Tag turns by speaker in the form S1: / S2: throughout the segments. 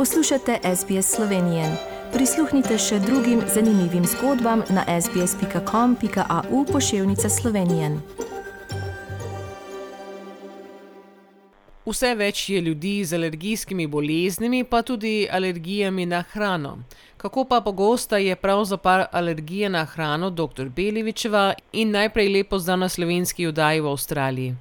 S1: Poslušate SBS Slovenije. Prisluhnite še drugim zanimivim zgodbam na sbsp.com.au pošiljka Slovenije.
S2: Vse več je ljudi z alergijskimi boleznimi, pa tudi alergijami na hrano. Kako pa pogosta je pravzaprav alergija na hrano, dr. Belevičeva, in najprej lepo zdrav na slovenski oddaji v Avstraliji.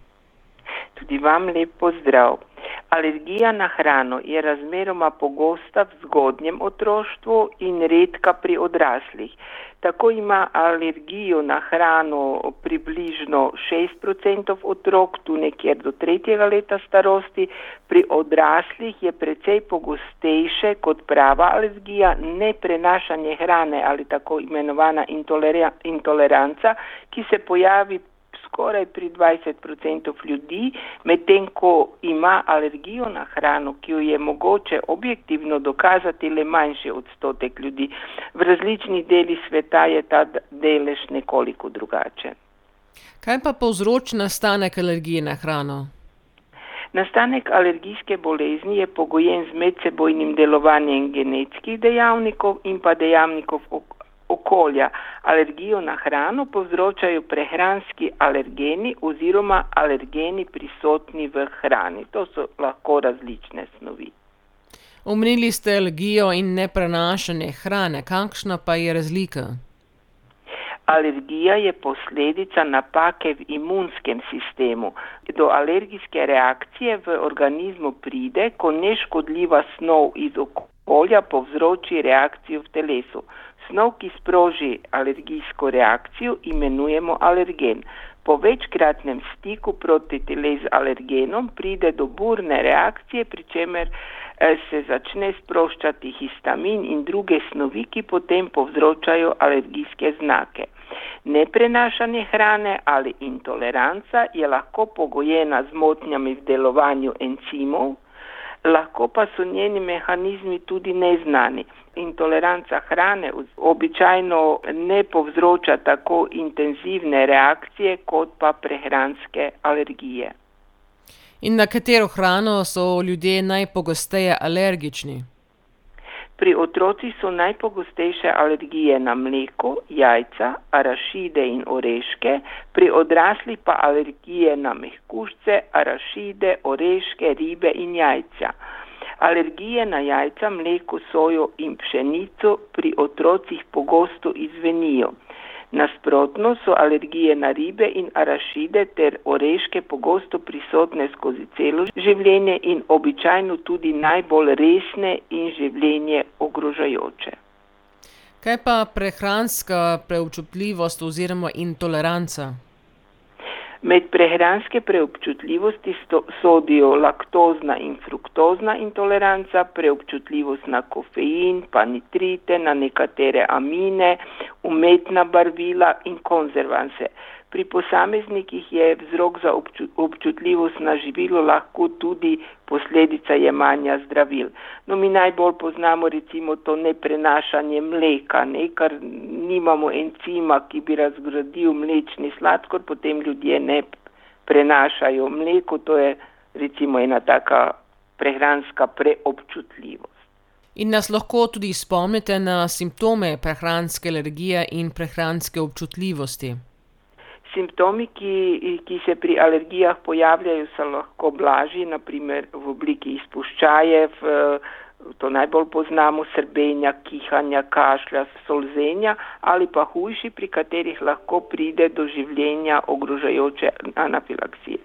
S3: Tudi vam lep pozdrav. Alergija na hrano je razmeroma pogosta v zgodnjem otroštvu in redka pri odraslih. Tako ima alergijo na hrano približno 6% otrok, tu nekje do tretjega leta starosti, pri odraslih je precej pogostejše kot prava alergija, neprenašanje hrane ali tako imenovana intoleranca, ki se pojavi skoraj pri 20% ljudi, medtem ko ima alergijo na hrano, ki jo je mogoče objektivno dokazati le manjši odstotek ljudi. V različnih delih sveta je ta delež nekoliko drugačen.
S2: Kaj pa povzroči nastanek alergije na hrano?
S3: Nastanek alergijske bolezni je pogojen z medsebojnim delovanjem genetskih dejavnikov in pa dejavnikov okolja. Alergijo na hrano povzročajo prehranski alergeni oziroma alergeni prisotni v hrani. To so lahko različne snovi.
S2: Omenili ste alergijo in neprenašanje hrane. Kakšna pa je razlika?
S3: Alergija je posledica napake v imunskem sistemu. Do alergijske reakcije v organizmu pride, ko neškodljiva snov iz okolja povzroči reakcijo v telesu. Snov, ki sproži alergijsko reakcijo, imenujemo alergen. Po večkratnem stiku proti teles z alergenom pride do burne reakcije, pri čemer eh, se začne sproščati histamin in druge snovi, ki potem povzročajo alergijske znake. Neprenašanje hrane ali intoleranca je lahko pogojena z motnjami v delovanju encimov, lahko pa so njeni mehanizmi tudi neznani. Intoleranca hrane običajno ne povzroča tako intenzivne reakcije kot pa prehranske alergije.
S2: In na katero hrano so ljudje najpogosteje alergični?
S3: Pri otrocih so najpogostejše alergije na mleko, jajca, arašide in oreške, pri odraslih pa alergije na mehkužce, arašide, oreške, ribe in jajca. Alergije na jajca, mleko, sojo in pšenico pri otrocih pogosto izvenijo. Nasprotno so alergije na ribe in arašide ter oreške pogosto prisotne skozi celo življenje in običajno tudi najbolj resne in življenje ogrožajoče.
S2: Kaj pa prehranska preobčutljivost oziroma intoleranca?
S3: Med prehranske preobčutljivosti sodijo laktozna in fruktozna intoleranca, preobčutljivost na kofein, pa nitrite, na nekatere amine, umetna barvila in konzervanse. Pri posameznikih je vzrok za občutljivost na živilo lahko tudi posledica jemanja zdravil. No, mi najbolj poznamo recimo to neprenašanje mleka, ne, ker nimamo encima, ki bi razgradil mlečni sladkor, potem ljudje ne prenašajo mleko, to je recimo ena taka prehranska preobčutljivost.
S2: In nas lahko tudi spomnite na simptome prehranske alergije in prehranske občutljivosti.
S3: Simptomi, ki, ki se pri alergijah pojavljajo, so lahko blažji, naprimer v obliki izpuščajev, to najbolj poznamo, srbenja, kihanja, kašlja, solzenja ali pa hujši, pri katerih lahko pride do življenja ogrožajoče anafilaksije.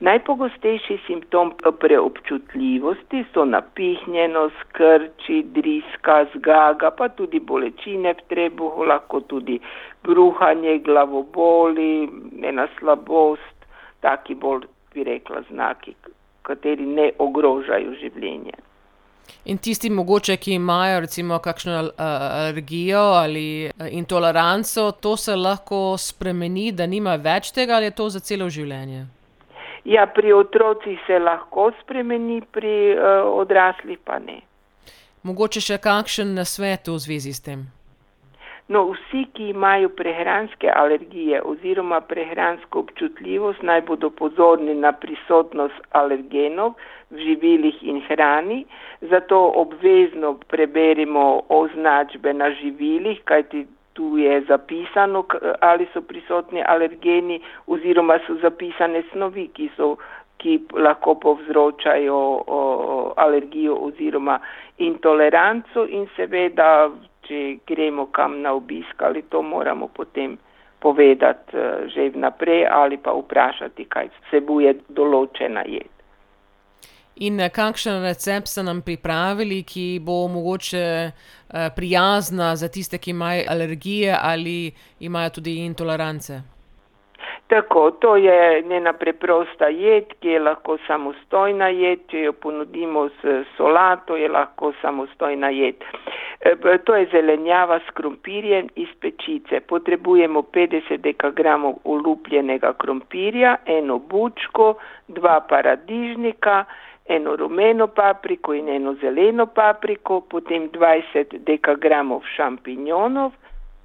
S3: Najpogostejši simptom preobčutljivosti so napihnjenost, krči, driska, zgaga, pa tudi bolečine v trebuhu, lahko tudi bruhanje, glavoboli, ena slabost, taki bolj bi rekla znaki, kateri ne ogrožajo življenje.
S2: In tisti mogoče, ki imajo recimo kakšno alergijo ali intoleranco, to se lahko spremeni, da nimajo več tega ali je to za celo življenje?
S3: Ja, pri otrocih se lahko spremeni, pri odraslih pa ne.
S2: Mogoče še kakšen nasvet v zvezi s tem?
S3: No, vsi, ki imajo prehranske alergije oziroma prehransko občutljivost, naj bodo pozorni na prisotnost alergenov v živilih in hrani, zato obvezno preberimo označbe na živilih, kajti tu je zapisano, ali so prisotni alergeni oziroma so zapisane snovi, ki, so, ki lahko povzročajo o, alergijo oziroma intoleranco in seveda, če gremo kam na obisk, ali to moramo potem povedati uh, že vnaprej ali pa vprašati, kaj vsebuje določena jed.
S2: In eh, kakšen recept ste nam pripravili, ki bo mogoče eh, prijazna za tiste, ki imajo alergije ali imajo tudi intolerance?
S3: Tako, to je njena preprosta jed, ki je lahko samostojna jed, če jo ponudimo s solato, je lahko samostojna jed. Eh, to je zelenjava s krompirjem iz pečice. Potrebujemo 50 dekagramov ulupljenega krompirja, eno bučko, dva paradižnika, eno rumeno papriko in eno zeleno papriko, potem 20 dekagramov šampinjonov,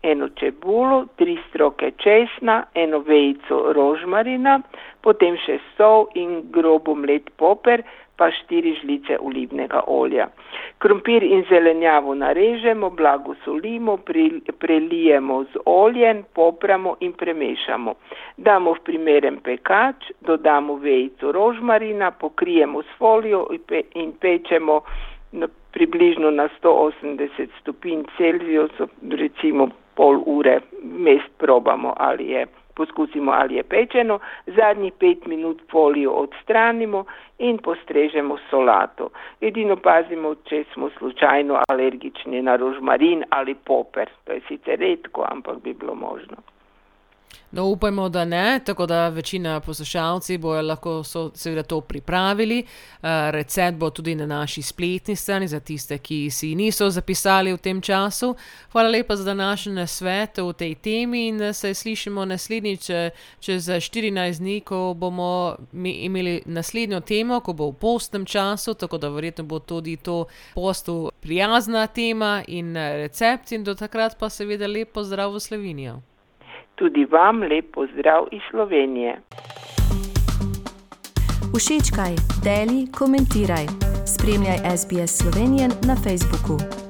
S3: eno čebulo, tri stroke česna, eno vejico rožmarina, potem še sol in grobo mlet poper, pa štiri žlice olivnega olja. Krompir in zelenjavo narežemo, blago solimo, prelijemo z oljem, popramo in premešamo. Damo v primeren pekač, dodamo vejico rožmarina, pokrijemo s folijo in pečemo približno na 180 stopinj Celsijusa, recimo pol ure, mest probamo ali je poskusimo ali je pečeno, zadnjih pet minut folijo odstranimo in postrežemo solato. Edino pazimo, če smo slučajno alergični na rožmarin ali poper. To je sicer redko, ampak bi bilo možno.
S2: No, upajmo, da ne, tako da večina poslušalcev bo lahko so, seveda to pripravili. Uh, recept bo tudi na naši spletni strani za tiste, ki si niso zapisali v tem času. Hvala lepa za današnji svet v tej temi in se slišimo naslednjič čez 14 dni, ko bomo imeli naslednjo temo, ko bo v postnem času, tako da verjetno bo tudi to postu prijazna tema in recept in do takrat pa seveda lepo zdrav v Slovenijo.
S3: Tudi vam lep pozdrav iz Slovenije.
S1: Všečkaj, deli, komentiraj. Spremljaj SBS Slovenijo na Facebooku.